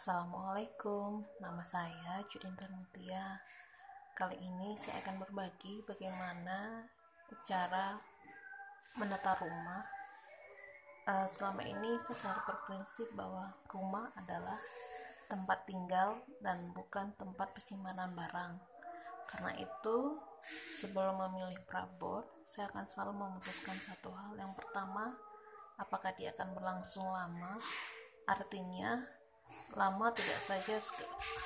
Assalamualaikum, nama saya Judintar Mutia. Kali ini saya akan berbagi bagaimana cara menata rumah. Uh, selama ini saya selalu berprinsip bahwa rumah adalah tempat tinggal dan bukan tempat penyimpanan barang. Karena itu, sebelum memilih prabot, saya akan selalu memutuskan satu hal. Yang pertama, apakah dia akan berlangsung lama? Artinya, lama tidak saja